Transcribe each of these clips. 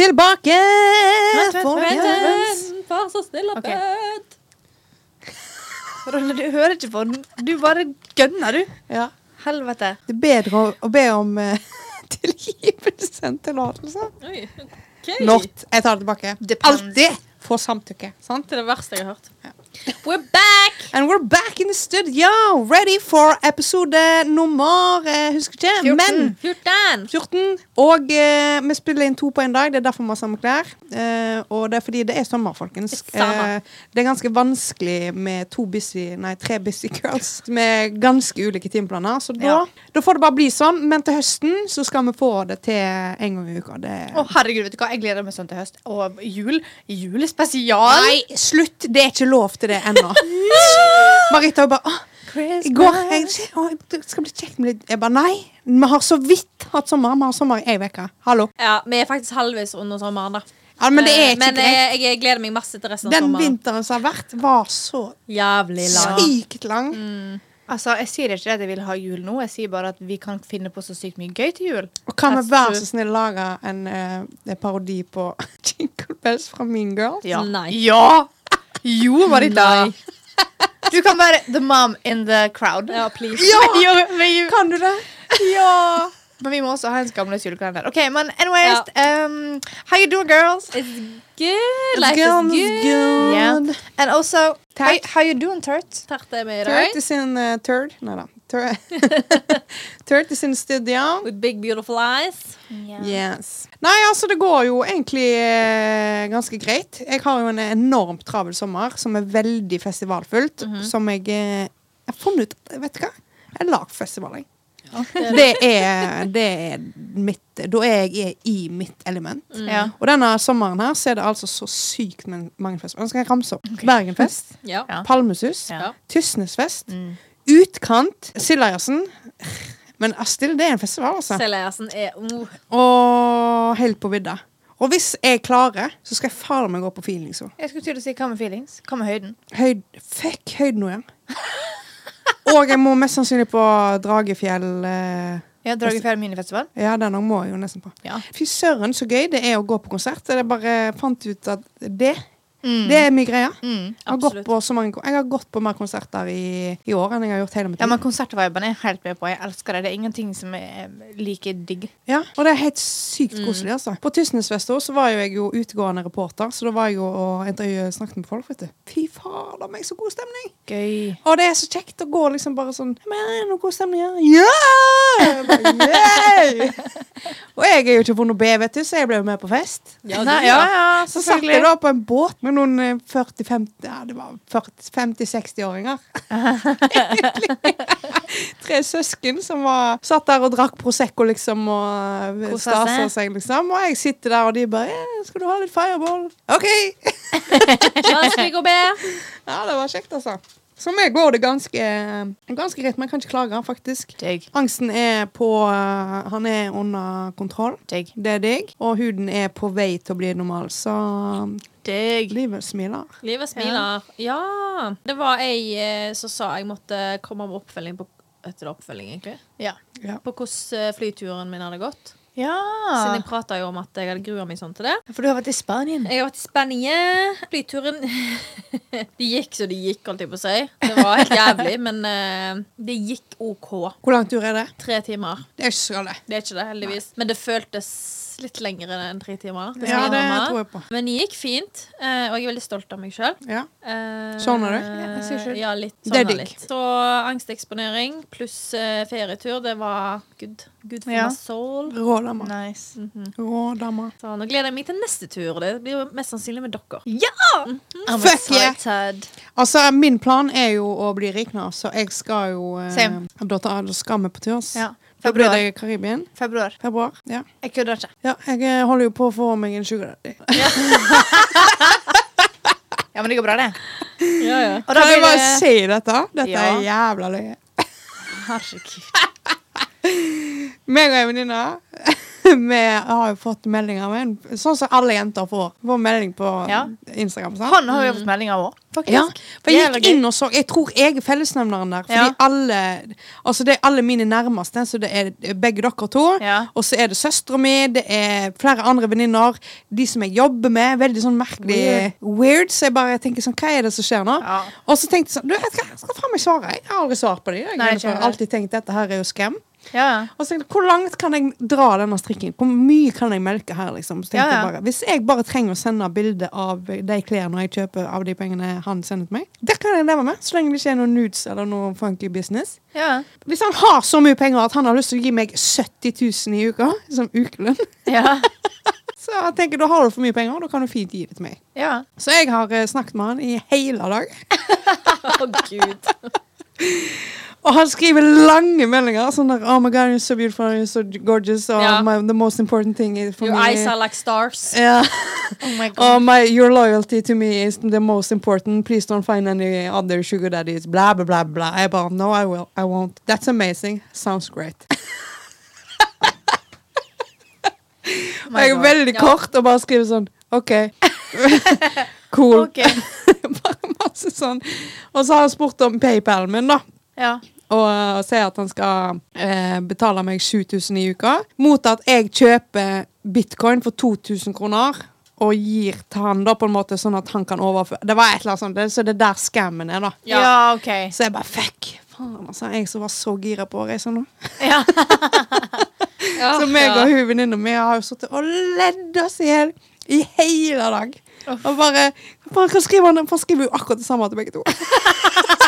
Tilbake, Vent, vent, folkens. vent. Vær så snill og bød. Ronny, du hører ikke på den. Du bare gønner, du. Ja. Helvete. Det er bedre å, å be om uh, tilgivelse enn tillatelse. Okay. Not. Jeg tar det tilbake. Alltid få samtykke. Sant? Det er det verste jeg har hørt. We're back! And we're back in the studio, ready for episode nummer uh, Husker ikke, 14. men 14. 14. Og eh, vi spiller inn to på en dag. Det er derfor vi har samme klær. Eh, og det er fordi det er sommer, folkens. Eh, det er ganske vanskelig med to busy, nei, tre busy girls med ganske ulike timeplaner. Så da, Ja. da får det bare bli sånn. Men til høsten så skal vi få det til en gang i uka. Det Å, herregud, vet du hva? Jeg gleder meg sånn til høst. Og jul. Julespesial. Nei, slutt! Det er ikke lov til det ennå. Marita bare Åh, i går jeg, å, Det skal bli kjekt med litt Jeg bare nei. Vi har så vidt hatt sommer. Vi har sommer i ei uke. Hallo. Ja, Vi er faktisk halvveis under sommeren, da. Ja, men det er Eh, ikke Men greit. jeg, jeg gleder meg masse til resten av Den sommeren. vinteren som har vært, var så Jævlig lang. sykt lang. Altså, Jeg sier ikke at jeg vil ha jul nå, jeg sier bare at vi kan finne på så sykt mye gøy til jul. Og kan vi være så snill lage en uh, parodi på Jingle Bells fra Mean Girls? Ja. Nei. Ja! Jo, Marita. Nei. Du kan være the mom in the crowd. Ja, please. Ja! Jo, men, jo- Kan du det? ja. Men vi må også ha en skamløs julekalender. Ok, men anyways um, How you doing, girls? It's good. Life Girls, is good. good. Yeah. And also, how, how you doing, Turt? Tert er med i Turt dag. is in uh, Turd. Nei da. Tur- sin is in studio. With big beautiful eyes. Yes. Nei, altså, det går jo egentlig eh, ganske greit. Jeg har jo en enormt travel sommer som er veldig festivalfullt. Som jeg eh, har funnet ut Vet du hva? Jeg har lagd festival, jeg. Det er, det er mitt Da er jeg i mitt element. Ja. Og denne sommeren her så er det altså så sykt mange festivaler. Nå skal jeg ramse opp. Bergenfest, Ja. Ja. Palmesus, Ja. Tysnesfest, Mm. Utkant, Sildajassen. Men Astil, det er en festival, altså. Seljassen er oh. Og helt på vidda. Og hvis jeg klarer, så skal jeg faen meg gå på feelings Så. Jeg skulle til å si hva med feelings? Hva med høyden? Høyd, fuck høyden nå, ja. Og jeg må mest sannsynlig på Dragefjell. eh, Ja, Dragefjell minifestival? Ja, den òg må jeg jo nesten på. Ja. Fy søren, så gøy det er å gå på konsert. Jeg bare fant ut at det, Mm. det er mye greier. Mm. Jeg har, gått på så mange, jeg har gått på mer konserter i, i år enn jeg har gjort hele mitt Ja, men konsertviben er helt med på. Jeg elsker det. Det er ingenting som er like digg. Ja, og det er helt sykt Mm. koselig, altså. På Tysnesfest så var jo jeg jo utegående reporter, så da var jeg jo og intervjuet snakket med folk, vet du. Fy fader, meg så god stemning! Gøy. Og det er så kjekt å gå liksom bare sånn Men er det noe god stemning her? Ja! Bare, «Yay!» og jeg er jo ikke på noe B, vet du, så jeg ble jo med på fest. Ja, du, ja, ja. ja, Så satt jeg da på en båt med noen eh, 40-50 Ja, det var 50-60-åringer. Tre søsken som var, satt der og drakk Prosecco, liksom, og Koset stasa seg. liksom. Og jeg sitter der, og de bare ja, 'Skal du ha litt fireball?' OK! Be. Ja, det var kjekt, altså. Så meg går det ganske, ganske greit, men jeg kan ikke klage, faktisk. Digg. Angsten er på eh, Han er under kontroll. Digg. Det er digg. Og huden er på vei til å bli normal, så Digg. livet smiler. Livet smiler. Ja. Det var ei eh, som sa jeg måtte komme med oppfølging på etter oppfølging, egentlig. Ja. Ja. På hvordan eh, flyturen min hadde gått. Ja. Siden jeg prata jo om at jeg hadde grua meg sånn til det. For du har vært i Spanien. Jeg har vært i Spania. Flyturen Det gikk så det gikk, holdt jeg på å si. Det var helt jævlig, men uh, det gikk OK. Hvor lang tur er det? Tre timer. Det er ikke så galt. Det er ikke det, heldigvis. Men det føltes litt lengre enn tre timer. Det Ja, det jeg tror jeg på. Men det gikk fint, eh, og jeg er veldig stolt av meg sjøl. Ja. Sånn Sovner du? Ja. Ja, litt. Det er digg. Så angsteksponering pluss eh, ferietur, det var good. Good for Ja. my soul. Rå dame. Nice. Mm dame. Så nå gleder jeg meg til neste tur. Det blir jo mest sannsynlig med dere. I'm Fuck yeah. Altså, min plan er jo å bli rik nå, så jeg skal jo eh. Da, da skal vi på tur. Ja. Februar. det Karibien. Februar. Februar. Ja. Jeg kødder ikke. ja. Jeg eh, holder jo på å få meg en sugar daddy. Ja, men det går bra, det. Ja, ja. Og da Kan jeg bare det si dette? Dette Ja. er jævla løye. Herregud. Meg og ei venninne vi har jo fått meldinger en Sånn som alle jenter får. Får melding på Ja. Instagram. sant? Han har jo fått melding av òg, faktisk. Ja, for jeg Jævla gikk gøy. inn og så Jeg tror jeg er fellesnevneren der. Fordi Ja. alle Altså det er alle mine nærmeste, så det er begge dere to. Ja. Og så er det søstera mi, det er flere andre venninner. De som jeg jobber med. Veldig sånn merkelig weird. Så jeg bare tenker sånn Hva er det som skjer nå? Ja. Og så tenkte jeg sånn Du vet hva, jeg skal faen meg svare. Jeg har aldri svart på det. Jeg Nei, har heller. alltid tenkt dette her er jo scam. Ja. Og så tenkte jeg, Hvor langt kan jeg dra denne strikken? Hvor mye kan jeg melke her? liksom? Ja, ja. jeg bare, Hvis jeg bare trenger å sende bilde av de klærne jeg kjøper av de pengene han sender til meg, det kan jeg leve med. Så lenge det ikke er noe nudes eller noe funky business. Ja. Hvis han har så mye penger at han har lyst til å gi meg 70 000 i uka som ukelønn, Ja. så jeg tenker da har du for mye penger, da kan du fint gi det til meg. ja. Så jeg har eh, snakket med han i hele dag. Å, gud. Og han skriver lange meldinger. Sånn der, oh my god, you're so beautiful, you're so gorgeous. oh, yeah. my, the most important thing is for Your me eyes are like stars. Yeah. Oh my god. Oh my, your loyalty to me is the most important. Please don't find any other sugar daddies. Bla, bla, bla, bla. Jeg bare, no, I will. I won't. That's amazing. Sounds great. Oh jeg er God. veldig yeah. kort og bare skriver sånn, ok. cool. Okay. bare masse sånn. Og så har han spurt om PayPalen min da. Ja. Og uh, sier at han skal eh, betale meg 7000 i uka. Mot at jeg kjøper bitcoin for 2000 kroner. Og gir til han da på en måte sånn at han kan overføre Det var et eller annet sånt, det, så det er der skammen er, da. ja. Ja. OK. Så jeg bare fuck. Faen, altså. Jeg som var så gira på å reise nå. Ja. Ja, Så meg ja. og hun venninna mi har jo sittet og ledd oss i hjel i hele dag. Og bare, bare skriver han? For han skriver jo akkurat det samme til begge to.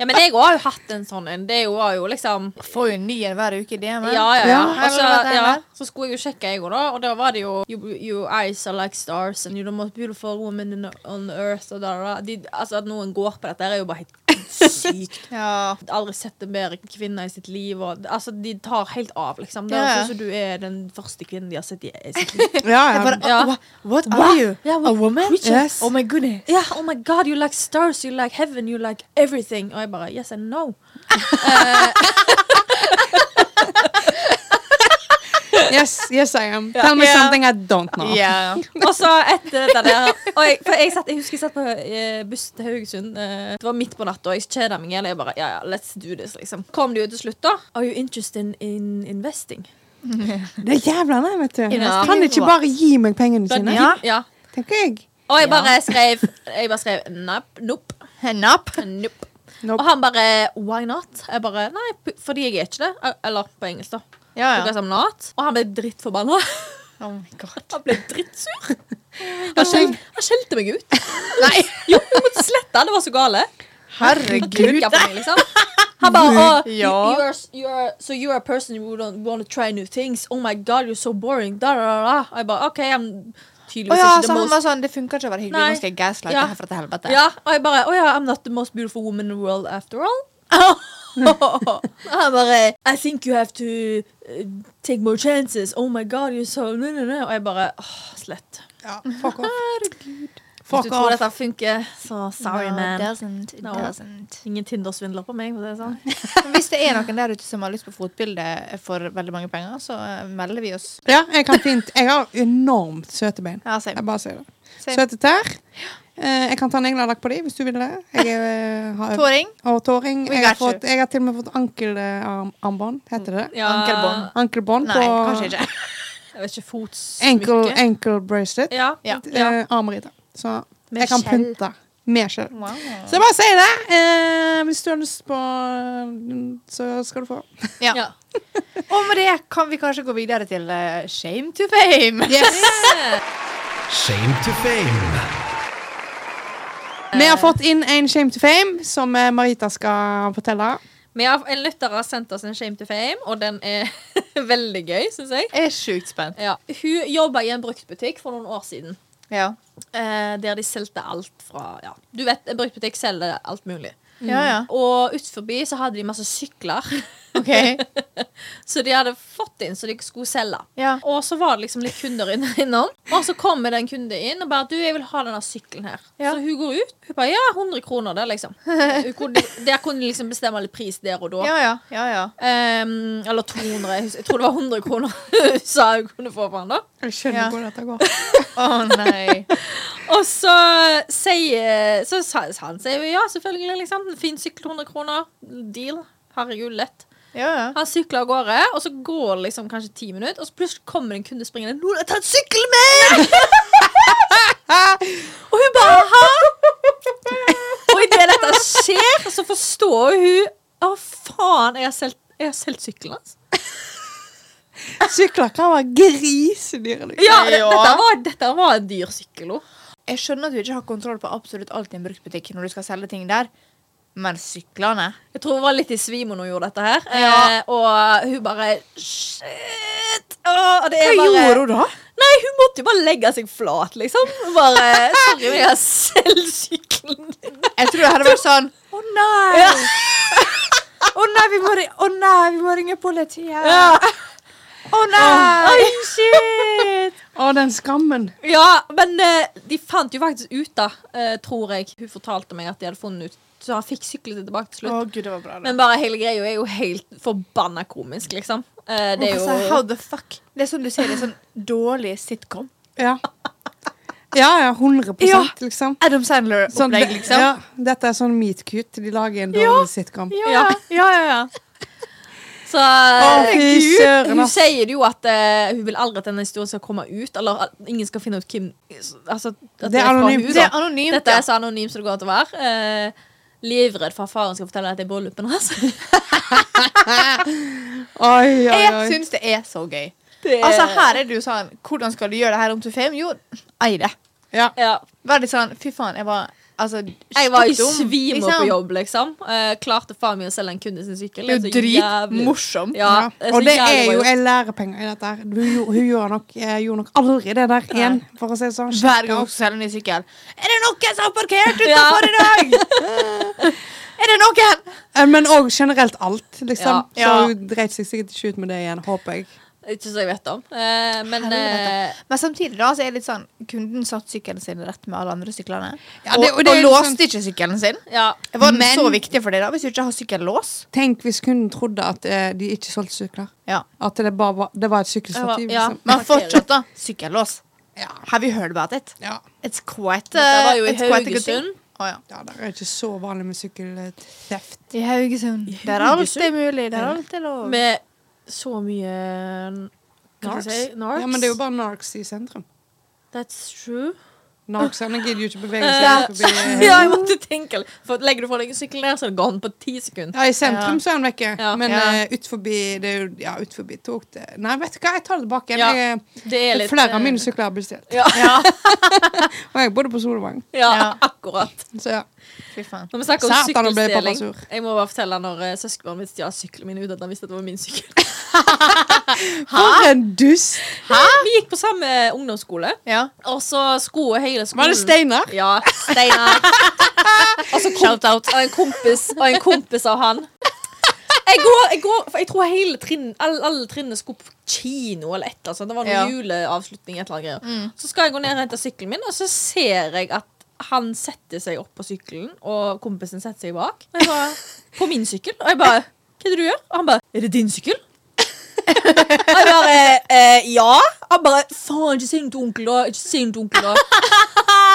ja, men jeg òg har jo hatt en sånn en. Det var jo liksom Får jo en ny en hver uke i DM-en. Ja, ja, ja. Altså, ja. så skulle jeg jo sjekke, jeg òg, da. Og da var det jo you, you, eyes are like stars, and you're the most beautiful woman on earth. Og da, da. De, altså, at noen går på dette, er jo bare helt sykt. Ja. Aldri sett en bedre kvinne i sitt liv. Og, altså, de tar helt av, liksom. Det er høres ut som du er den første kvinnen de har sett i, i sitt liv. Ja, ja. bare, Ja. "Oh, What are you? Ja, A woman? Yes. Oh my goodness. Yeah, oh my god, you like stars, you like heaven, you like everything. Og jeg bare yes and no. Yes, yes I am. Tell me Ja. something I don't know. Ja. Og så etter dette der og jeg, for jeg, satt, jeg husker jeg satt på eh, buss til Haugesund. eh, det var midt på natta, og jeg kjeda meg. Eller jeg bare, ja, ja, let's do this, liksom. Kom det jo til slutt, da. Are you interested in investing? Det er jævla nei, vet du. Investing Kan de ikke bare gi meg pengene sine? Ja. ja. Tenker jeg. Og jeg bare skrev Jeg bare skrev nope, nope, nope. Nope. Og han bare why not? Jeg bare nei, fordi jeg er ikke det. Eller på engelsk, da. Ja, Tok jeg ja. som. Og han ble drittforbanna. Oh my. Han ble drittsur. Han skjel- han skjelte meg ut. Nei, Jo, jeg måtte slette. Det var så gale. herregud. Meg, liksom. Han bare oh, Ja. you, are, you are, So you're a person who don't want to try new things. Oh my god, you're so boring. Da, da, da, jeg bare OK, I'm tydeligvis ja, ikke så the han most var sånn Det funker ikke å være hyggelig. Nei. Nå skal jeg gaslighte Ja. herfra til helvete. Ja, og jeg bare oh, ja, I'm not the most beautiful woman in the world after all. Han bare I think you have to uh, take more chances. Oh my god, you're so no, no, no. Og jeg bare åh, slett. Ja, fuck off. Hvis Fuck du tror dette funker, så sorry, no, man. It doesn't. It No. doesn't. Ingen Tinder-svindler på meg. Det sånn. Hvis det er noen der ute som har lyst på fotbilde for veldig mange penger, så eh, melder vi oss. Ja, jeg kan fint. Jeg har enormt søte bein. Ja. Jeg bare sier det. Søte tær. Eh, jeg kan ta en egen lakk på dem hvis du vil det. Jeg eh, har Tåring. Og tåring. Jeg har, fått, jeg har til og med fått ankelarmbånd, heter det. Ja, Ankelbånd. Ankelbånd Nei, kanskje ikke. Jeg vet ikke, fotsmykke. ankle, ankle bracelet. Ja. Ja. Eh, Armerita. Så Med jeg kan skjell. pynte med skjell. Wow. Så jeg bare sier det. Eh, hvis du har lyst på Så skal du få. Ja. Ja. Og med det kan vi kanskje gå videre til eh, shame to fame. Yes. Shame to fame. Vi har fått inn en shame to fame som eh, Marita skal fortelle. Vi har En lytter har sendt oss en Shame to fame, og den er veldig gøy, syns jeg. Jeg er sjukt spent. Ja. Hun jobba i en bruktbutikk for noen år siden. Ja. Eh, der de solgte alt fra ja. Du vet, en bruktbutikk selger alt mulig. Ja, ja. Og ut så hadde de masse sykler. OK. Så de hadde fått inn så de skulle selge. Ja. Og så var det liksom litt kunder inn- innom. Og så kommer det en kunde inn og bare 'Du, jeg vil ha denne sykkelen her'. Ja. Så hun går ut. Hun bare 'Ja, 100 kroner der', liksom. Kunne, der kunne de liksom bestemme litt pris der og da. Ja, ja. ja, ja. Ehm, eller 200. Jeg tror det var 100 kroner hun sa hun kunne få for han da. Jeg skjønner Ja. hvor dette går. Å nei. Og så sier Så sa han sier ja, selvfølgelig, liksom. Fin sykkel, 100 kroner. Deal. Herregud, lett. Ja, ja. Han sykler av gårde, og så går det liksom kanskje ti minutter, og så plutselig kommer en kunde springende. 'Noen har tatt sykkelen min!' og hun bare 'hæ?' og idet dette skjer, så forstår hun Å, faen, jeg har solgt, solgt sykkelen hans. Sykler kan være grisedyre. Liksom. Ja, det, Ja. Dette, var, dette var en dyr sykkel. Jeg skjønner at du ikke har kontroll på absolutt alt i en bruktbutikk når du skal selge ting der, men syklene Jeg tror hun var litt i svime når hun gjorde dette her. Ja. Eh, og hun bare Shit! Åh, og det Hva bare, gjorde hun da? Nei, hun måtte jo bare legge seg flat, liksom. Bare Sorry, men jeg har selv sykkelen din. Jeg tror det hadde vært sånn Å nei! Ja. Å nei, må, nei, vi må ringe politiet. Ja. Å nei! Oh, shit! Å, den skammen. Ja, men uh, de fant jo faktisk ut, da, uh, tror jeg. Hun fortalte meg at de hadde funnet ut. Så han fikk sykle tilbake til Å slutt. gud, det var bra. da. Men bare hele greia er jo helt forbanna komisk, liksom. Eh, det er Altså, how the fuck? Det er sånn du sier, det er sånn dårlig sitcom. Ja. Ja, ja, 100 Ja. liksom. Adam Sånn, Sandler-opplegg, det- liksom. ja, dette er sånn meatcute. De lager en dårlig sitcom. Ja, ja, ja. ja. Så Å, eh, fy søren, hun ass. sier jo at eh, hun vil aldri at denne historien skal komme ut. Eller at ingen skal finne ut hvem altså, at Det er fra anonymt. hun, Det er anonymt, Dette ja. er så anonymt som det går til å være. Eh, livredd for at faren skal fortelle at det er bryllupen hans. Oi, oi, Jeg syns det er så gøy. Er... Altså, her er det jo sånn Hvordan skal du gjøre det her om til fem? Jo, ei det. Ja. ja. Veldig sånn Fy faen, jeg var Altså, Jeg var i svime liksom. på jobb, liksom. Uh, klarte faen meg å selge en kunde sin sykkel. Det er jo så dritmorsomt. Ja, Ja. Og det er jo en lærepenger i dette. her. Hun, hun gjorde, nok, uh, gjorde nok aldri det der igjen, for å si det sånn. Hver gang hun selger selge en ny sykkel. Er det noen som har parkert utenfor i dag? er det noen? Eh, Men òg generelt alt, liksom. Ja. Så hun dreit seg sikkert ikke ut med det igjen, håper jeg. Ikke som jeg vet om. Eh, men eh, Men samtidig da, så er det litt sånn Kunden satt sykkelen sin rett med alle andre syklene. Ja, og, det- og, og det er låste sånn... ikke sykkelen sin. ja. Var den Men- så viktig for deg da, hvis du ikke har sykkellås? Tenk hvis kunden trodde at eh, de ikke solgte sykler. Ja. At det bare var, det var et sykkelstativ. Ja. Liksom. Men fortsatt, da. Sykkellås. Ja. Have you heard about it? Ja. It's quite Dette var jo i it's quite a good thing. Haugesund. Å, ja. ja, det er ikke så vanlig med sykkelteft. I Haugesund. I er alt er mulig. Der alt er lov. Med så mye Narks. si? Narks. Ja, men det er jo bare Narks i sentrum. That's true. Narksene gidder jo ikke bevege Eh, seg forbi ja, jeg måtte tenke For Legger du fra deg en sykkel der, så er det gone på ti sekunder. Ja, i sentrum Ja. så er han vekke. Ja. Men Ja. uh, ut forbi det er jo, Ja, ut forbi tok det Nei, vet du hva, jeg tar det tilbake. Ja, Jeg, Det er litt flere av eh, mine sykler er bestilt. Ja, Og jeg bodde på Solvang. Ja. akkurat. Så ja. Fy faen. Når vi snakker om Satan, nå ble pappa sykkelstjeling sur. Jeg må bare fortelle når uh, søskenbarnet mitt stjal sykkelen min uten at han visste at det var min sykkel. For en dust! Vi gikk på samme ungdomsskole, Ja. og så skulle hele skolen Var det Steinar? Ja, Steinar. og så kom, og en kompis Og en kompis av han. Jeg går, jeg går for jeg tror hele trinn, alle, alle trinnene skulle på kino eller et eller annet. sånt. Det var noen Ja. juleavslutning. Et eller annet greier. Mm. Så skal jeg gå ned og hente sykkelen min, og så ser jeg at han setter seg opp på sykkelen, og kompisen setter seg bak. Og jeg bare, på min sykkel. Og jeg bare Hva er det du gjør? Og han bare Er det din sykkel? og jeg bare eh, Ja. Han bare Faen, ikke si noe til onkel, da. Ikke si noe til onkel, da.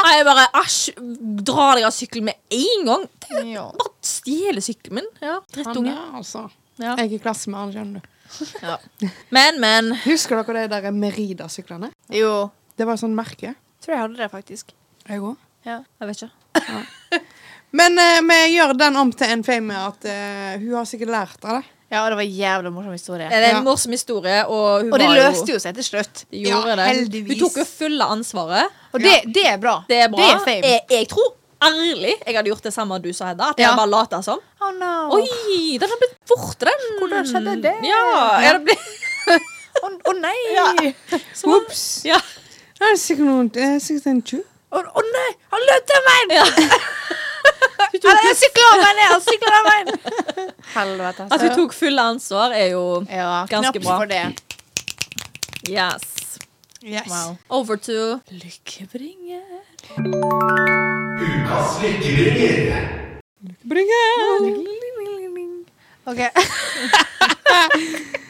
Og jeg bare Æsj, dra deg av sykkelen med en gang. Ja. Bare stjele sykkelen min. Ja, Han Drittunge. altså Ja. Jeg er i klasse med han, skjønner du. Ja. Men, men. Husker dere de der Merida-syklene? Jo. Det var et sånt merke. Tror jeg hadde det, faktisk. Jeg òg. Ja. Jeg vet ikke. Men eh, vi gjør den om til en fame at eh, hun har sikkert lært av det. Ja, og det var en jævla morsom historie. Det er en Ja. morsom historie, og hun Og det var løste jo seg til slutt. De gjorde Ja, det. heldigvis. Hun tok jo fulle ansvaret. Og det, det er bra. Det er bra. Det er fame. Jeg, jeg tror ærlig jeg hadde gjort det samme du sa, Hedda. At jeg Ja. bare lata som. Oh no. Oi, den har blitt borte, den. Hvordan skjedde det? Ja, jeg hadde blitt Å å nei! Ja. Ops! ja. Det er sikkert noen Det er sikkert en tjuv. Å nei! Han løp den meg! ja. Jeg sykler av veien! Han sykler av veien! Helvete. At vi tok fulle ansvar, er jo ja, ganske bra. for det. Yes. Yes. Wow. Over to Lykkebringer. Ukas lykkebringer. Lykkebringer. OK.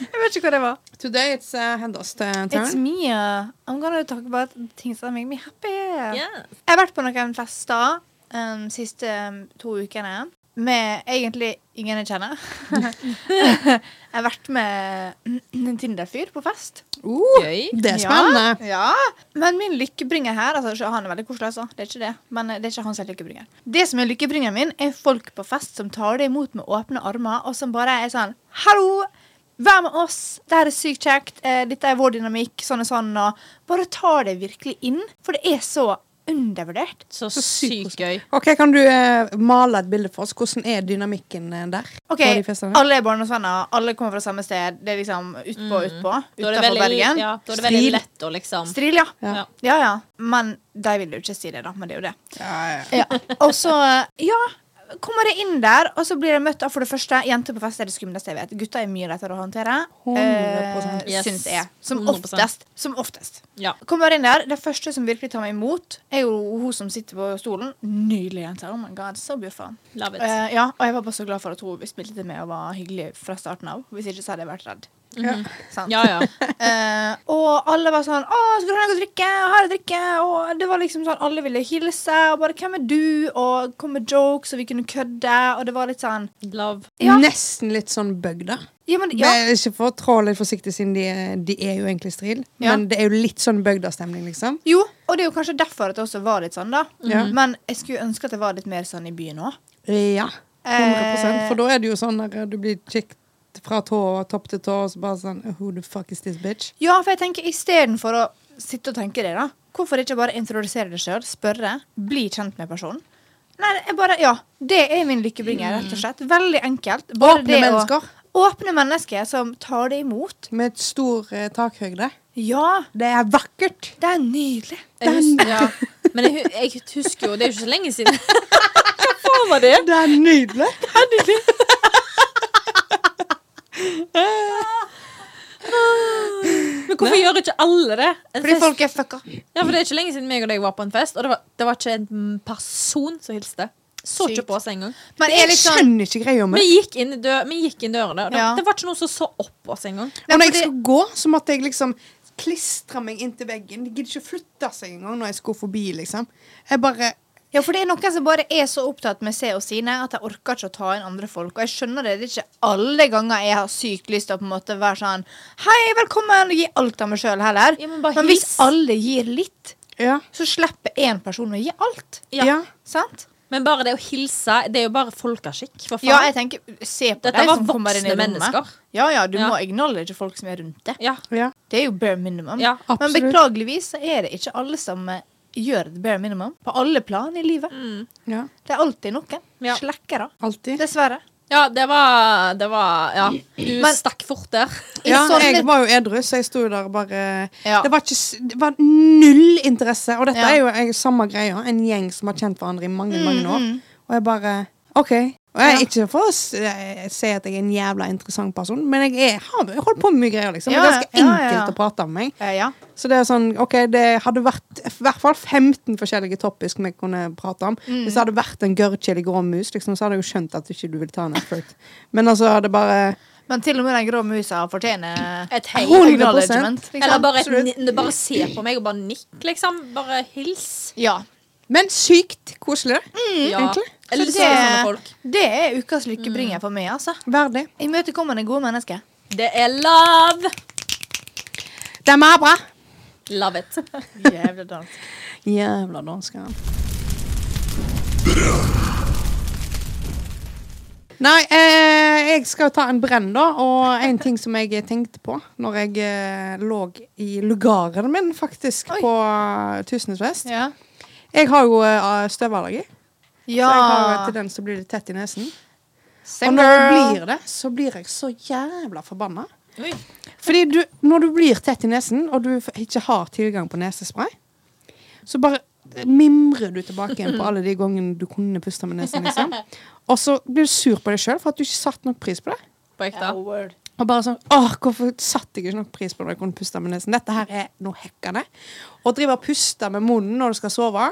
jeg vet ikke hva det var. Today it's uh, Hendas turn. It's me. uh, I'm gonna talk about things that make me happy. yeah. Jeg har vært på noen fester um, siste um, to ukene med egentlig ingen jeg kjenner. jeg har vært med en Tinder-fyr på fest. Uh, Gøy. det er spennende. Ja, Men min lykkebringer her altså, Han er veldig koselig, altså. Det er ikke det. Men eh, det er ikke han som er lykkebringer. Det som er lykkebringeren min, er folk på fest som tar det imot med åpne armer, og som bare er sånn Hallo! Vær med oss! Det her er sykt kjekt. Eh, dette er vår dynamikk. Sånn og sånn. Og bare ta det virkelig inn. For det er så undervurdert. Så Så sykt gøy. Ok, Kan du eh, male et bilde for oss? Hvordan er dynamikken eh, der? Ok? Alle er barndomsvenner. Alle kommer fra samme sted. Det er liksom utpå, utpå. Er det Utafor veldig, Bergen. ja, da er det veldig Stril. lett å liksom Stril, ja. Ja. Ja. Ja, ja. Men de vil jo ikke si det, da. Men det er jo det. Ja, ja. Ja. Og så, ja, kommer jeg inn der, og så blir jeg møtt av for det første Jenter på fest er det skumleste jeg vet. Gutter er mye lettere å håndtere. 100%. Eh, Yes. Syns jeg. Som oftest. Som oftest. Ja. Kommer inn der, Det første som virkelig tar meg imot, er jo hun som sitter på stolen. Nydelig jente. Oh my god, så beautiful. Love it. Uh, ja, og jeg var bare så glad for at hun spilte med og var hyggelig fra starten av. Hvis ikke så hadde jeg vært redd. Ja. Sant? Ja, ja. Eh, og alle var sånn 'Å, skal du ha noe å drikke?' Og 'Har jeg drikke?' Og det var liksom sånn Alle ville hilse. Og bare 'Hvem er du?' Og kom med jokes, og vi kunne kødde. Og det var litt sånn Love. Ja. Nesten litt sånn bug, da. Ja, men Det ja. er ikke for å trå litt forsiktig, siden de, de er jo egentlig stril. Ja. Men det er jo litt sånn bygdastemning, liksom. Jo, og det er jo kanskje derfor at det også var litt sånn, da. Ja. Men jeg skulle ønske at det var litt mer sånn i byen òg. Ja. 100 Eh, For da er det jo sånn at du blir kikket fra tå, og topp til tå, og så bare sånn Who the fuck is this bitch? Ja, for jeg tenker istedenfor å sitte og tenke det, da. Hvorfor ikke bare introdusere deg sjøl, spørre, bli kjent med personen? Nei, jeg bare, ja, Det er min lykkebringer, rett og slett. Veldig enkelt. Bare Åpne det å- mennesker Åpne mennesker som tar det imot. med et stor eh, takhøyde. Ja, Det er vakkert. det er nydelig. Jeg husker, ja. Men jeg, jeg husker jo Det er jo ikke så lenge siden. Hva faen var det? Det er nydelig. Men hvorfor gjør ikke alle det? En Fordi fest- folk er fucka. Ja, for Det er ikke lenge siden meg og deg var på en fest, og det var, det var ikke en person som hilste. Så Sykt. ikke på oss engang. Men er Jeg litt sånn skjønner ikke greia med Vi det. gikk inn, i dø vi gikk inn dørene. og Det, Ja. det var ikke noen som så opp på oss engang. Og når jeg skulle gå, så måtte jeg liksom klistre meg inntil veggen. De gidder ikke å flytte seg engang når jeg skulle forbi, liksom. Jeg bare Ja, for det er noen som bare er så opptatt med seg og sine at de orker ikke å ta inn andre folk. Og jeg skjønner det. Det er ikke alle ganger jeg har sykt lyst til å på en måte være sånn Hei, velkommen, og gi alt av meg sjøl heller. Ja, men bare men hvis alle gir litt, Ja. så slipper én person å gi alt. Ja. ja. Sant? Men bare det å hilse, det er jo bare folkeskikk. For faen. Ja, jeg tenker Se på Dette de var som kommer inn i voksne mennesker. Ja, ja, du Ja. må acknowledge folk som er rundt deg. Ja. ja. Det er jo bare minimum. Ja, Men beklageligvis så er det ikke alle som eh, gjør det bare minimum. På alle plan i livet. ja. Det er alltid noen. Ja. Slekkere. Alltid. Dessverre. ja, det var Det var Ja. Du Men- stakk fort der. Ja, jeg var jo edru, så jeg sto jo der bare Ja. det, var ikke, det var null interesse. Og dette Ja. er jo jeg, samme greia. En gjeng som har kjent hverandre i mange mange år. mm. Og jeg bare OK. Og jeg, Ja. Ikke for å eh, si at jeg er en jævla interessant person, men jeg, er, har jeg holdt på med mye greier. liksom. Det er ganske ja, ja, enkelt ja. å prate med meg. Eh, ja. Så det er sånn, ok, det hadde vært i hvert fall 15 forskjellige topics vi kunne prate om. Mm. Hvis det hadde vært en gørrkjedelig grå mus, liksom, så hadde jeg jo skjønt at du ikke ville vil ta en effort. Men altså, det bare Men til og med den grå musa fortjener Et hei. 100%. acknowledgement. Liksom. Eller bare, et, bare se på meg og bare nikk, liksom. Bare hils. Ja. Men sykt koselig. Ja. egentlig. Det, folk. det er ukas lykkebringer for meg, altså. Verdig. Imøtekommende gode mennesker. Det er love. Det er meg bra. Love it. Jævla dansk. Jævla dansker. Nei, eh, jeg skal ta en brenn, da. Og en ting som jeg tenkte på når jeg eh, lå i lugaren min, faktisk, Oi. på Tusenfest. Ja. Jeg har jo eh, støvallergi. Så jeg har jo tendens til å bli litt tett i nesen. Og når jeg girl. blir det, så blir jeg så jævla forbanna. Oi. Fordi du, når du blir tett i nesen, og du ikke har tilgang på nesespray, så bare mimrer du tilbake igjen på alle de gangene du kunne puste med nesen. liksom. Og så blir du sur på deg sjøl for at du ikke satte nok pris på det. På ekte. Og bare sånn Åh, hvorfor satte jeg ikke nok pris på når jeg kunne puste med nesen? Dette her er noe hekkende. Å drive og puste med munnen når du skal sove.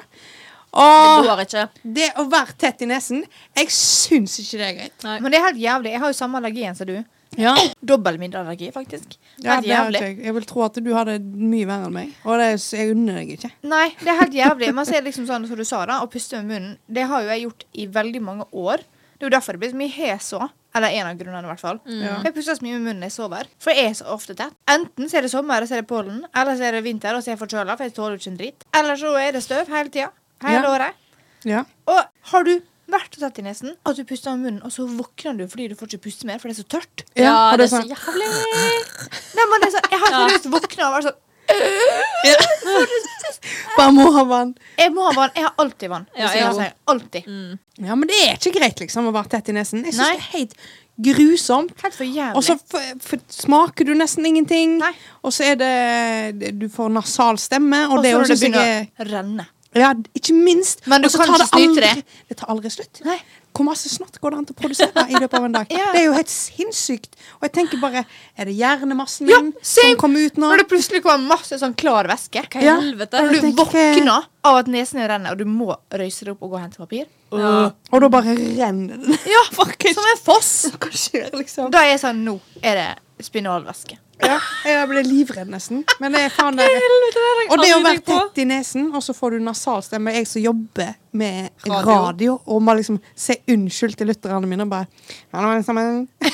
Det Åh, går ikke. det å være tett i nesen, jeg syns ikke det er greit. Nei. Men det er helt jævlig. Jeg har jo samme allergien som du. Ja, Dobbel middelallergi, faktisk. ja Helt det har jævlig. jeg. Jeg vil tro at du hadde mye verre enn meg. Og det, er- jeg unner deg ikke. Nei, det er helt jævlig. Man ser liksom sånn som du sa, da, å puste med munnen. Det har jo jeg gjort i veldig mange år. Det er jo derfor det blir så mye hes òg. Eller en av grunnene, i hvert fall. Ja. Jeg puster så mye med munnen når jeg sover. For jeg er så ofte tett. Enten så er det sommer, og så er det pollen. Eller så er det vinter, og så er jeg forkjøla, for jeg tåler jo ikke en dritt. Eller så er det støv hele tida. Hele Ja. året. Ja. Og har du vært så tett i nesen at du puster med munnen, og så våkner du fordi du får ikke puste mer, for det er så tørt? Ja, det er sånn- så jævlig. Nei, men det er så, Jeg har så lyst til å våkne og være sånn Bare må ha vann. Jeg må ha vann. Jeg har alltid vann. Ja, jeg har Alltid. Mm. Ja, men det er ikke greit liksom å være tett i nesen. Jeg syns det er helt grusomt. Helt for jævlig. Og så smaker du nesten ingenting. Nei. Og så er det det- Du får nasal stemme, og, Og det så det synes begynner er å renne. Ja, ikke minst. Men du Også kan ikke snyte det. Det tar aldri slutt. Nei. Hvor masse snott går det an til å produsere i løpet av en dag? Ja. Det er jo helt sinnssykt. Og jeg tenker bare Er det hjernemassen min som kommer ut nå? Når det plutselig kommer masse sånn klar væske. Hva i Ja. helvete? Når du våkner av at nesen renner, og du må røyse deg opp og gå og hente papir. Ja. Og da bare renner den. Ja, faktisk. Som en foss. Hva skjer, liksom? Da er jeg sånn Nå er det spinalvæske. Ja, jeg ble livredd nesten. Men det er faen det Og det å være tett i nesen, og så får du nasalstemme. Jeg som jobber med Radio. radio, og må liksom si unnskyld til lytterne mine. og Bare Hallo, alle sammen.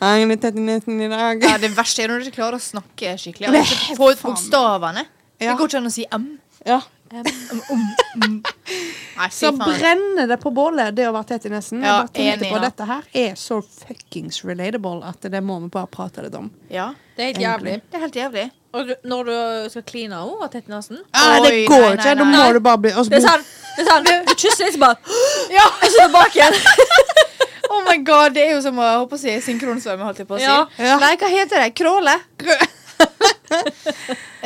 Jeg er litt tett i nesen i dag. Ja, det verste er når du ikke klarer å snakke skikkelig. Det Og ikke få ut bokstavene. Ja. Det går ikke an å si M. Ja. Nei, Så faen. brenner det på bålet, det å være tett i nesen. Ja, jeg bare tenkte enig, på. Dette her er så fuckings relatable at det må vi bare prate litt om. Ja, Det er helt jævlig. det er helt jævlig. Og du, når du skal kline henne, være tett i nesen Ah, det Oi, går nei, ikke! nei, Da må du bare bli og Det er sånn, det er sånn Du kysser litt, så bare Ja. Og så tilbake igjen. Oh my god, det er jo som å å si synkronsvømme, holdt jeg på å si. Ja. Ja. Nei, hva heter det? Kråle?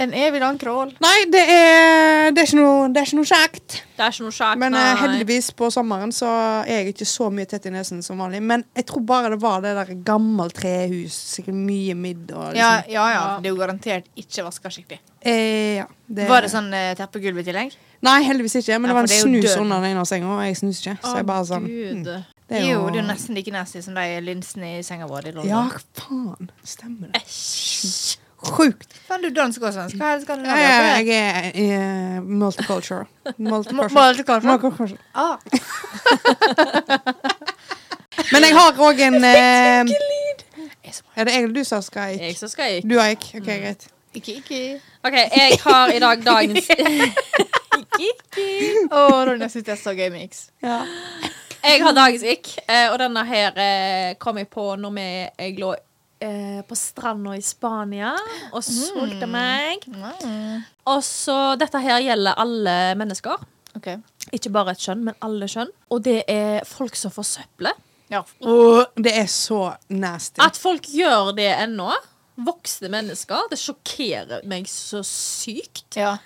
en evig lang krål. Nei, det er, det, er ikke noe, det er ikke noe kjekt. Det er ikke noe kjekt, Men nei. heldigvis på sommeren så er jeg ikke så mye tett i nesen som vanlig. Men jeg tror bare det var det der gammelt trehus. Sikkert mye midd og liksom. ja, ja. Ja. Det er jo garantert ikke vaska skikkelig. Eh, ja det, Var det sånn eh, teppegulv i tillegg? Nei, heldigvis ikke. Men Ja, det var en det snus død. under den ene senga, og jeg snus ikke. Så jeg bare sånn hm, Gud. Det er jo, jo det er jo nesten like nasty som de linsene i senga vår. Ja, faen. Stemmer det. Æsj. Sjukt. Faen, du dansk også. Hva er det skal du Ja, ha? jeg er uh, multicultural. Multicultural. Multicultural. Multicultural. Ah, Men jeg har òg en uh, er det jeg eller du som skal Jeg gikk? som skal. Du har ikke? OK, greit. Ikke, ikke. OK, jeg har i dag dagens Ikke, ikke. Å, Ronja syns det er så gøy med X. Ja. Jeg har dagens ikk, eh, og denne her eh, kom jeg på når jeg lå eh, på stranda i Spania og solte meg. Mm. Og så Dette her gjelder alle mennesker. Okay. Ikke bare et kjønn, men alle kjønn. Og det er folk som forsøpler. Ja. Og det er så nasty. At folk gjør det ennå. Voksne mennesker. Det sjokkerer meg så sykt. ja.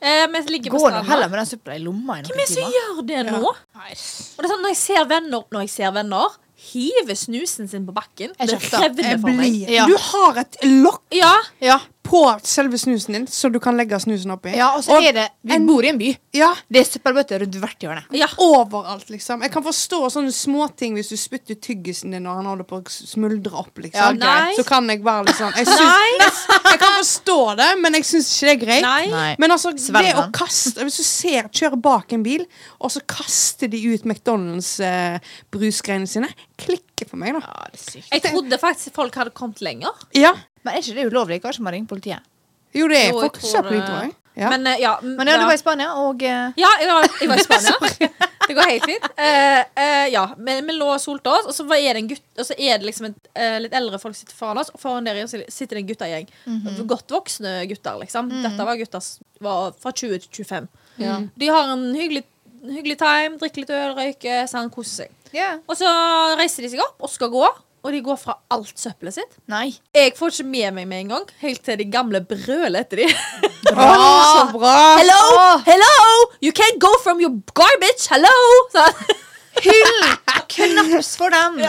Eh, vi ligger på Gå nå heller med den søpla i lomma i Hvem noen er det som gjør det nå? Nei. Og det er sånn, når jeg ser venner, når jeg ser venner hive snusen sin på bakken Jeg Det. Jeg for meg. blir Ja. Du har et lokk Ja, Ja. På selve snusen din, så du kan legge snusen oppi. ja, og så er det Vi en- bor i en by. Ja, Det er søppelbøtter rundt hvert hjørne. ja. overalt, liksom. Jeg kan forstå sånne småting hvis du spytter tyggisen din når han holder på å smuldre opp, Ja, liksom. nei. Så kan jeg være litt sånn jeg, syns, jeg kan forstå det, men jeg syns ikke det er greit. Nei. Men altså, Svelg det å kaste Hvis du ser kjører bak en bil, og så kaster de ut McDonald's-brusgreiene sine, klikker for meg, da. Ja, det er sykt. Jeg trodde faktisk folk hadde kommet lenger. Ja. Men er ikke det ulovlig? Kanskje man ringer politiet? Jo, det er Jo, jeg folk det. Ja. Men eh, ja, Men ja, du var i Spania, og eh, Ja, jeg var, jeg var i Spania. Det går helt fint. Uh, uh, ja, men vi lå og solte oss, og så er det en gutt Og så er det liksom et, uh, litt eldre folk sitter foran oss, og foran der sitter det en guttegjeng. Godt voksne gutter, liksom. Dette var gutter var fra 20 til 25. Ja. De har en hyggelig, hyggelig time, drikker litt øl, røyker, sånn, koser seg. Yeah. Og så reiser de seg opp og skal gå. Og de går fra alt søppelet sitt. Nei. Jeg får ikke med meg med en gang, helt til de gamle brøler etter de. Bra, så bra! Hello! Hello! You can't go from your garbage! Hello! Sånn. Hyll! Knaps for dem!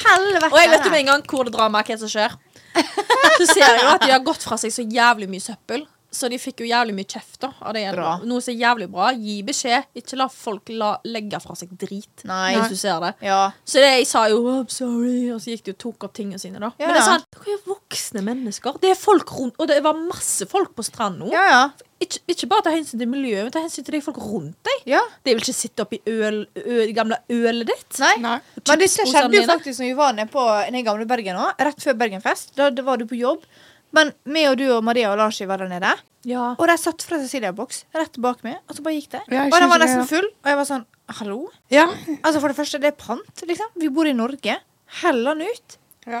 Helvete. Og jeg vet jo med en gang hvor det dramaet hva som skjer. Så ser jeg jo at de har gått fra seg så jævlig mye søppel. Så de fikk jo jævlig mye kjeft da av det Bra. Noe som er jævlig bra. Gi beskjed. Ikke la folk la, legge fra seg drit. Nei. Hvis du ser det. Ja. Så det, jeg sa jo I'm sorry, og så gikk de og tok opp tingene sine. da Ja, Men det er ja. sånn, dere er voksne mennesker. Det er folk rundt Og det var masse folk på stranda. Ja, ja. Ikke, ikke bare ta hensyn til miljøet, men ta hensyn til de folk rundt deg. ja. De vil ikke sitte oppi øl, øl, gamle ølet ditt. Nei. Nei. Men det skjedde jo faktisk når vi var nede på nede gamle Bergen òg. Rett før Bergenfest. Da da var du på jobb. Men meg og du og Maria og Lars var der nede. Ja. Og de satt fra Cecilia-boks rett bak meg, og så bare gikk det. Ja, og den var nesten full, og jeg var sånn Hallo? Ja. Altså For det første, det er pant, liksom. Vi bor i Norge. Hell den ut. Ja.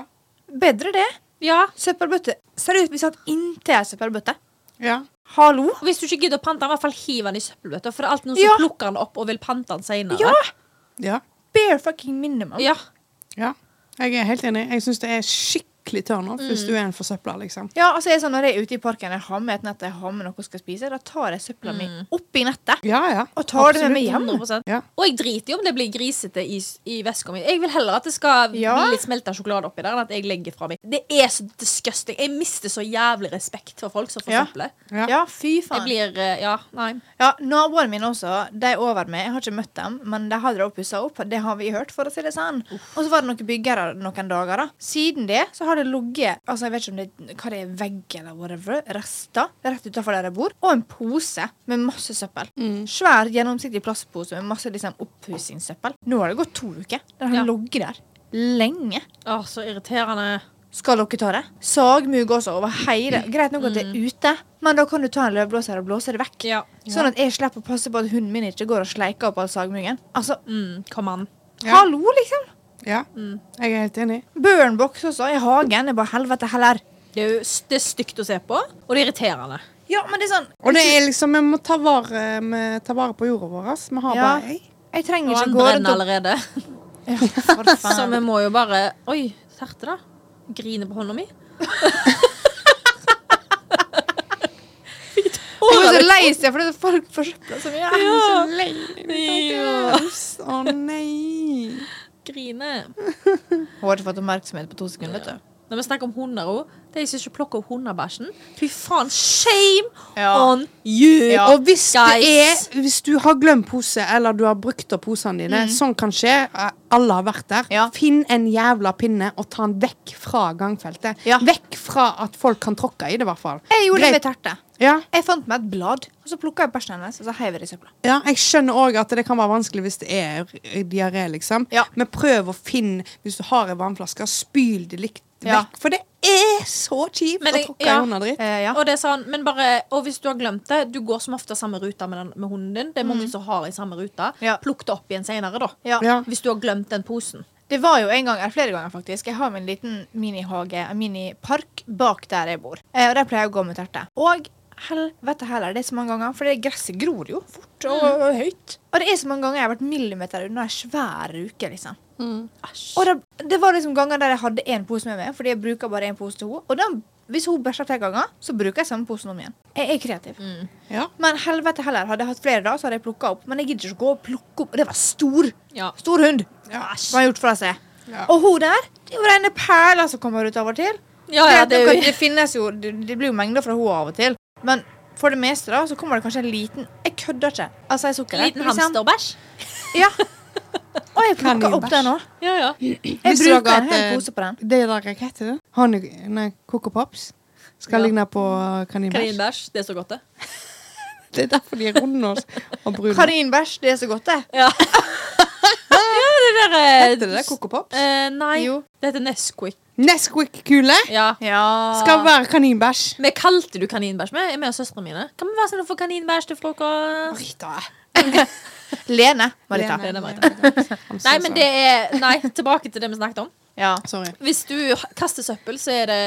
Bedre det. ja. Søppelbøtte. Seriøst, vi satt inntil ei søppelbøtte. ja. Hallo? Hvis du ikke gidder å pante den, i hvert fall hiv den i søppelbøtta. For alt noen Ja. som plukker den opp og vil pante den seinere. Ja! Ja. Bare fucking minimum. Ja. ja. Jeg er helt enig. Jeg syns det er skikkelig turn off hvis du er en forsøpla, liksom. Ja, altså jeg sånn Når jeg er ute i parken jeg har med et nett jeg har med noe jeg skal spise, da tar jeg søpla mi oppi nettet Ja, ja. og tar det med meg hjem. 100%. Ja. Og jeg driter jo om det blir grisete i, i veska mi. Jeg vil heller at det skal Ja. bli litt smelta sjokolade oppi der, enn at jeg legger fra meg. Det er så disgusting. Jeg mister så jævlig respekt for folk som forsøpler. Ja. Ja, fy Jeg blir eh, Ja, nei. Ja, Naboene mine også, de er over meg. Jeg har ikke møtt dem, men de hadde pussa opp. Det har vi hørt, for å si det sånn. Og så var det noen byggere noen dager. da Siden det så har det ligget Altså jeg vet ikke om det hva det er vegg eller whatever. Rester rett utenfor der jeg bor. Og en pose med masse søppel. Svær, gjennomsiktig plastpose med masse liksom oppussingssøppel. Nå har det gått to uker. Den har Ja. ligget der lenge. Å, så irriterende. Skal dere ta det? Sagmugg også over hele. Greit nok at det er ute, men da kan du ta en løvblåser og blåse det vekk. Ja. Sånn at jeg slipper å passe på at hunden min ikke går og sleiker opp all sagmuggen. Altså, Mm, kom an. Ja. hallo, liksom! Ja. Jeg er helt enig. Burnbox også i hagen er bare helvete heller. Det er jo det er stygt å se på, og det er irriterende. Ja, men det er sånn Og det er liksom, vi må ta vare, vi tar vare på jorda vår. Vi har Ja. bare ei. Jeg trenger Og ikke gå brenner og allerede. ja, Så vi må jo bare Oi, serte, da. Grine på hånda mi. Jeg er så lei seg fordi folk forsøpler så mye. Jeg er så lei meg. Å nei. Grine. Hun har ikke fått oppmerksomhet på to sekunder. vet du. Når vi snakker om hunder òg, de som ikke plukker opp hundebæsjen Fy faen, shame Ja. on you! Ja. Og hvis det er Hvis du har glemt pose, eller du har brukt opp posene dine, sånn kan skje. Alle har vært der. Ja. Finn en jævla pinne og ta den vekk fra gangfeltet. Ja. Vekk fra at folk kan tråkke i det, i hvert fall. Jeg gjorde det med terte. Ja, Jeg fant meg et blad, og så plukka jeg bæsjen hennes, og så heiv jeg det i søpla. ja, jeg skjønner òg at det kan være vanskelig hvis det er diaré, liksom. Ja. Men prøv å finne Hvis du har en vannflaske, spyl det likt Ja. vekk. For det er så kjipt å tråkke ja. i hundedritt. Eh, ja. Og det er sånn, men bare, og hvis du har glemt det, du går som ofte samme ruta med, den, med hunden din. Det er mange som har i samme ruta. Ja. Plukk det opp igjen senere, da. Ja. Ja. Hvis du har glemt den posen. Det var jo en gang, eller flere ganger faktisk. Jeg har min liten minihage, en minipark, bak der jeg bor. Eh, og der pleier jeg å gå med terte. Og helvete heller, det er så mange ganger, for det gresset gror jo fort og, og høyt. Og det er så mange ganger jeg har vært millimeter unna ei svær uke, liksom. Æsj. Og det, det var liksom ganger der jeg hadde én pose med meg, fordi jeg bruker bare én pose til henne. Og den, hvis hun bæsjer tre ganger, så bruker jeg samme posen om igjen. Jeg er kreativ. Ja. Men helvete heller, hadde jeg hatt flere da, så hadde jeg plukka opp. Men jeg gidder ikke å gå og plukke opp. Og det var stor. Ja. Stor hund. Ja. Som har gjort fra seg. Ja. Og hun der, det er jo rene perler som kommer ut av og til. Ja, ja, det, det det finnes jo Det, det blir jo mengder fra henne av og til. Men for det meste da, så kommer det kanskje en liten Jeg kødder ikke. Altså, jeg sukker en liten hamsterbæsj. Ja. Og jeg plukka opp den òg. Ja, ja. Jeg Visste bruker en hel eh, pose på den. Det der, heter? Honey, nei, Coco Pops. Skal Ja. ligne på kaninbæsj. Kaninbæsj. Det er så godt, det. Det er derfor de er runde og, og brune. Kaninbæsj, det er så godt, det. Ja. ja, det der eh, Heter det det Coco Pops? eh, Nei, Jo. det heter Nesquik. Nesquik-kule Ja. Ja. skal være kaninbæsj. Vi kalte du kaninbæsj med, med og søstrene mine. Kan vi være sånn å få kaninbæsj til frokost? Rita. Lene, Marita. Lene. so Nei, men det er Nei, tilbake til det vi snakket om. Ja. Sorry. Hvis du kaster søppel, så er det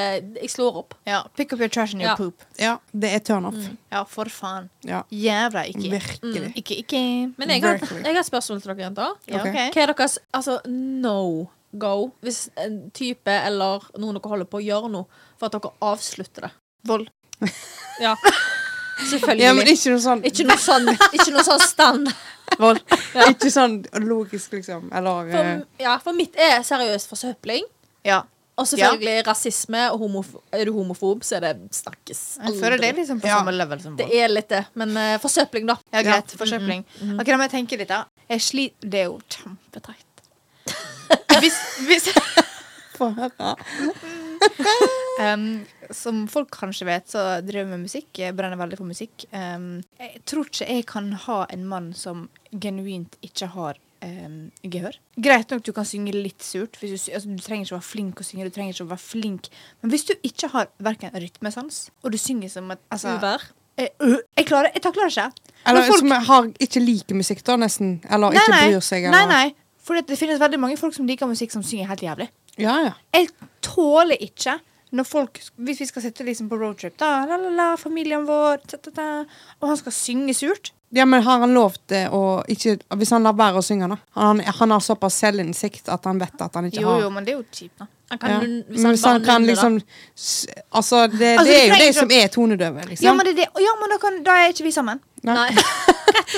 Jeg slår opp. ja. Pick up your trash and your Ja. poop. Ja, det er turn off. Ja, for faen. Ja, Jævla ikke. virkelig. Ikke, ikke. Men jeg har, jeg har spørsmål til dere jenter. Ja, Ok. ok. Hva er deres altså, no go hvis en type eller noen dere holder på å gjøre noe, for at dere avslutter det? Vold. Ja. Selvfølgelig. Ja, men ikke noe sånn ikke noe sånn, ikke noe sånn stand. Vold. Ja. Ikke sånn logisk, liksom. Eller For, eh, ja, for mitt er seriøst forsøpling. Ja. Og selvfølgelig rasisme. Og homof er du homofob, så er det snakkes Jeg føler det er liksom på Ja. samme level som Det er litt det. Men uh, forsøpling, da. Ja, greit. Ja. Forsøpling. Ok, da må jeg tenke litt, da. Jeg sliter Det er jo kjempeteit. Hvis, hvis Få høre. um, Som folk kanskje vet, så driver jeg med musikk. Jeg brenner veldig for musikk. Um, jeg tror ikke jeg kan ha en mann som genuint ikke har um, gehør. Greit nok du kan synge litt surt. Hvis du, altså, du trenger ikke å være flink å synge. Du trenger ikke å være flink Men hvis du ikke har verken rytmesans, og du synger som et altså, Uvær. jeg, øh, jeg klarer Jeg takler det ikke. Eller folk- som har, ikke liker musikk, da, nesten. Eller ikke bryr seg. Nei, nei. For det finnes veldig mange folk som liker musikk som synger helt jævlig. Ja, ja. Jeg tåler ikke når folk Hvis vi skal sitte liksom på roadtrip, da, la, la, la, familien vår, ta, ta, ta, og han skal synge surt Ja, men har han lov til å ikke Hvis han lar være å synge, da? Han, han har såpass selvinnsikt at han vet at han ikke Jo, har jo, men det er jo kjipt, da. Han kan, ja. Hvis han, Hvis han kan nunne, liksom Altså, det, Altså, det er jo det de som er tonedøve, liksom. Ja, men, det, ja, men da, kan, da er ikke vi sammen. Nei.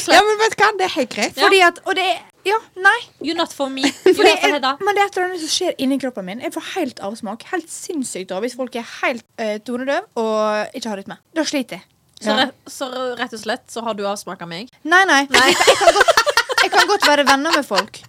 Ja, men vet du hva, det er helt greit. Fordi at Og det er Ja, nei. You're not for me. You're for Hedda. men det er et eller annet som skjer inni kroppen min. Jeg får helt avsmak. Helt sinnssykt av hvis folk er helt uh, tonedøv og ikke har rytme. Da sliter jeg. Så, Ja. rett, så rett og slett så har du avsmaka meg. Nei, nei. nei. jeg, kan godt, jeg kan godt være venner med folk,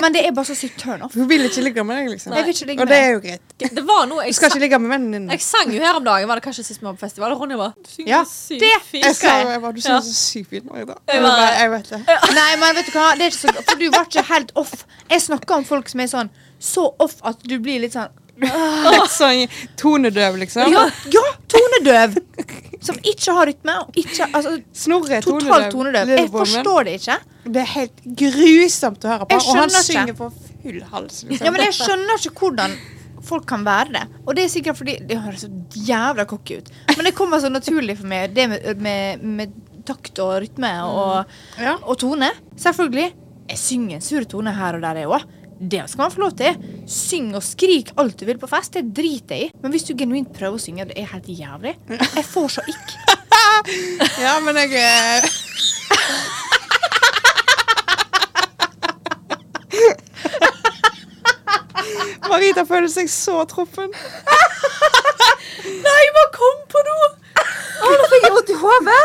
men det er bare så sykt turn off. Hun vil ikke ligge med deg, liksom. Jeg vil ikke ligge Og det er jo greit. Det var noe Du skal ikke ligge med vennen din. jeg sang jo her om dagen. Var det kanskje sist vi var på festival? Ronny var Du synger Ja, så sykt det fint. Jeg sa jeg. var, du Du Ja. så sykt fint da. Jeg Jeg bare- Jeg vet det. Nei, men vet du hva? Det er ikke så, for du var ikke helt off. Jeg snakker om folk som er sånn så off at du blir litt sånn Litt sånn tonedøv, liksom. Ja, ja tonedøv! Som ikke har rytme. Ikke, altså, Snorre er totalt tonedøv. Jeg forstår det ikke. Det er helt grusomt å høre på. Og han ikke. synger på full hals. Liksom. Ja, men Jeg skjønner ikke hvordan folk kan være det. Og det er sikkert fordi Det høres så jævla cocky ut. Men det kommer så naturlig for meg, det med, med, med takt og rytme og, Ja. og tone. Selvfølgelig. Jeg synger en sur tone her og der, jeg òg. Det skal man få lov til. Syng og skrik alt du vil på fest. Det driter jeg i. Men hvis du genuint prøver å synge, det er helt jævlig. Jeg får så ikk. ja, men jeg Marita føler seg så truffen. Nei, jeg bare kom på noe! Å, nå fikk jeg vondt i hodet.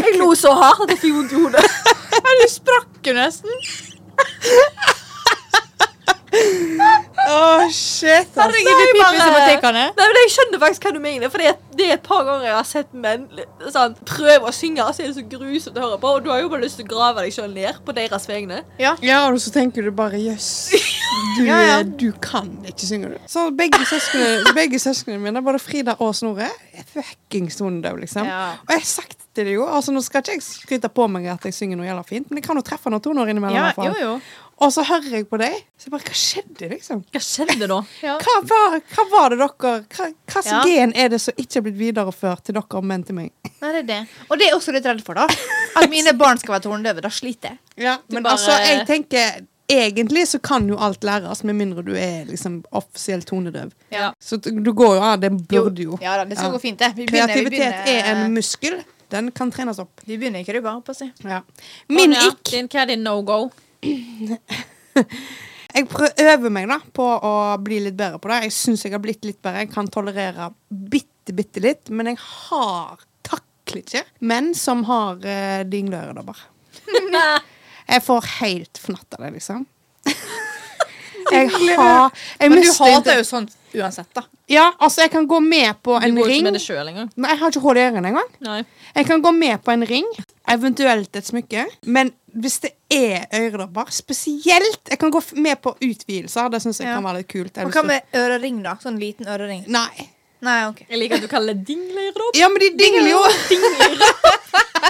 Jeg lo så hardt at jeg fikk vondt i hodet. Ja, du sprakk jo nesten. Å, shit. Altså. Herregud, det er bare- pipesematikerne. Nei, men Jeg skjønner faktisk hva du mener. For det er, det er et par ganger jeg har sett menn sånn, prøve å synge, og så er det så grusomt å høre på. Og du har jo bare lyst til å grave deg sjøl ned på deres vegne. Ja. Ja, og så tenker du bare jøss. Du, Ja, ja. du kan ikke synge, du. Så begge søsknene, begge søsknene mine, både Frida og Snorre, er fuckings tonedøve, liksom. Ja. Og jeg har sagt til dem jo. Altså, nå skal ikke jeg skryte på meg at jeg synger noe jævla fint, men jeg kan jo treffe noen toner innimellom. Ja, jo, jo. Og så hører jeg på deg, så jeg bare Hva skjedde, liksom? Hva skjedde da? Ja. Hva var, hva var det dere Hva, hva slags Ja. gen er det som ikke er blitt videreført til dere, men til meg? Nei, det er det. Og det er jeg også litt redd for, da. At mine barn skal være tårndøve. Da sliter jeg. Ja, men bare- altså, jeg tenker Egentlig så kan jo alt læres, med mindre du er liksom offisielt tonedøv. Ja. Så du går jo av, det burde jo. Ja da, det skal Ja. gå fint, det. Vi begynner, vi Kreativitet begynner, er en muskel. Den kan trenes opp. Vi begynner ikke du bare på å si. Ja. Min ikk Din, hva er din no go? Jeg øver meg da på å bli litt bedre på det. Jeg syns jeg har blitt litt bedre. Jeg kan tolerere bitte, bitte litt, men jeg har takler ikke menn som har uh, dingløredobber. Jeg får helt fnatt av det, liksom. Jeg har jeg Men du hater jo sånt uansett, da. Ja, altså, jeg kan gå med på en Du en går ikke med det sjøl engang. Nei, jeg har ikke hull i ørene engang. Nei. Jeg kan gå med på en ring, eventuelt et smykke. Men hvis det er øredobber, spesielt Jeg kan gå med på utvidelser. Det syns jeg Ja. kan være litt kult. Hva med ørering, da? Sånn liten ørering. Nei. Nei, ok. Jeg liker at du kaller det dingleøredobb. Ja, men de dingler jo.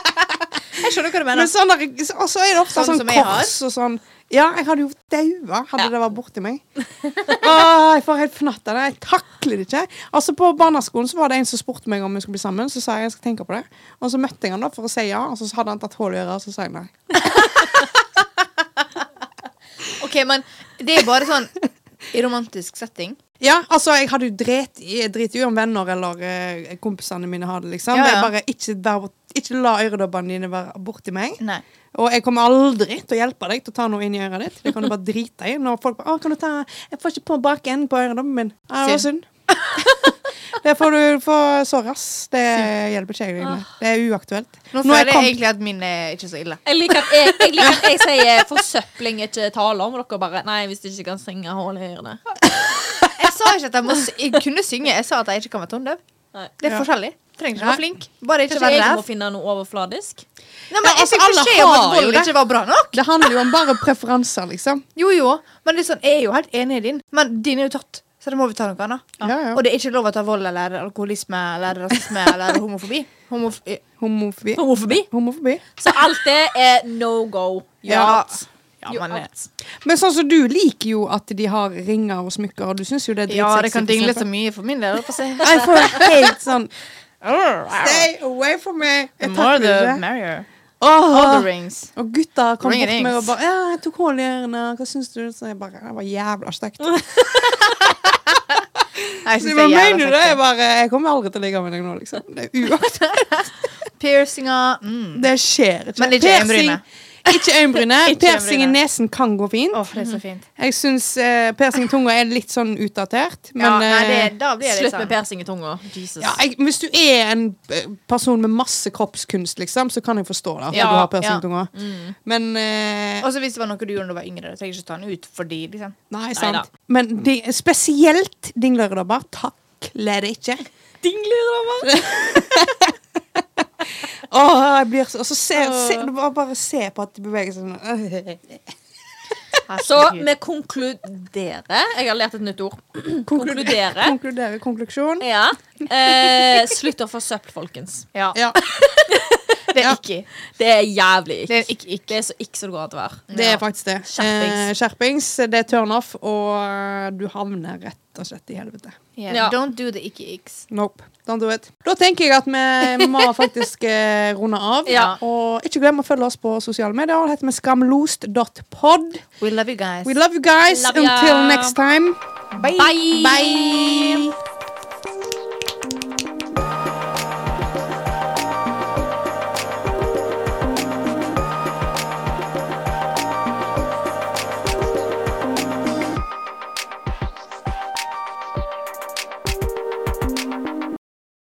Jeg skjønner hva du Men mener. sånn der, og så er det ofte Sånn sånn, kors og sånn. Ja, jeg hadde jo daua hadde Ja. det vært borti meg. Åh, jeg får helt fnatt av det. Jeg takler det ikke. Altså På barneskolen så var det en som spurte meg om vi skulle bli sammen. Så sa jeg jeg skal tenke på det. Og så møtte jeg han da for å si ja, og så hadde han tatt hull i øret, og så sa jeg nei. Ok, men det er bare sånn I romantisk setting. Ja, altså, jeg hadde jo dret i driter om venner eller eh, kompisene mine har det, liksom. Ja, ja. Jeg bare ikke, vær, ikke la øredobbene dine være borti meg. Nei. Og jeg kommer aldri til å hjelpe deg til å ta noe inn i øret ditt. Det kan du bare drite i. Når folk bare, å, kan du ta Jeg får ikke på bakenden på øredobben min. Ja, det var synd. det får du få såres. Det hjelper ikke jeg deg med. Det er uaktuelt. Nå Nå er føler jeg kom- egentlig at min er ikke så ille. Jeg liker at jeg, jeg, liker at jeg sier forsøpling ikke taler om, og dere bare Nei, hvis du ikke kan synge hull i ørene. Jeg sa ikke at jeg, må, jeg kunne synge, jeg sa at jeg ikke kan være tondøv. Nei. Det er Ja. forskjellig. Trenger ikke å være flink. Bare ikke være jeg må ræv. finne noe overfladisk? Nei, men Ja, jeg altså, fikk beskjed om at vold det. ikke var bra nok. Det handler jo om bare preferanser, liksom. Jo, jo. Men det er sånn, jeg er jo helt enig i din. Men din er jo tatt, så da må vi ta noe annet. Ja, ja. Og det er ikke lov å ta vold eller alkoholisme eller rasisme eller homofobi. Homof Homofobi. Homofobi. Homofobi. Så alt det er no go. Ja. Ja, men. Men sånn som du liker jo at de har ringer og smykker, og du syns jo det er ja, det kan dingle så mye for min del. Nei, for. Jeg får helt sånn Stay away from me. The more the merrier. All the rings. Og gutta kom Ring bort til meg og bare Ja, jeg tok hull i ørene. Hva syns du? Så jeg bare Det var jævla stygt. Nei, Jeg Hva er mener du? Jeg bare Jeg kommer aldri til å ligge med deg nå, liksom. Det er uaktuelt. Piercinger. Mm. Det skjer ikke. Men ikke øyenbrynet. Ikke øyenbrynet. Persing i nesen kan gå fint. Åh, det er så fint. Jeg syns eh, persing i tunga er litt sånn utdatert. Men ja, nei, det, eh, da blir det Slutt med sånn. persing i tunga. Jesus. ja, jeg, hvis du er en eh, person med masse kroppskunst, liksom, så kan jeg forstå det. Ja, du har persing ja. i tunga. Mm. Men eh, Og hvis det var noe du gjorde da du var yngre, så trenger jeg ikke ta den ut fordi liksom. Nei, Neida. sant. Men de, spesielt dingleøredobber takler det ikke. Åh, jeg blir så Og så se, se, du bare, bare se på at de beveger seg sånn. Så vi konkluderer. Jeg har lært et nytt ord. Konkludere. Konkludere. Konklusjon. Ja. Eh, slutt å forsøple, folkens. Ja, Ja, det er Ja. ikke. Det er jævlig Det ikke. er ikke, ikke. Det er så ikke som det går an å være. det er faktisk det. Skjerpings. Eh, skjerpings. Det er turn off, og du havner rett og slett i helvete. Yeah. Ja. Don't do the ikke icks. Nope. Don't do it. Da tenker jeg at vi må faktisk eh, runde av. Ja. Og ikke glem å følge oss på sosiale medier. Det heter vi skamlost.pod. We love you guys. We love you guys. Love ya. Until next time. Bye. Bye. Bye.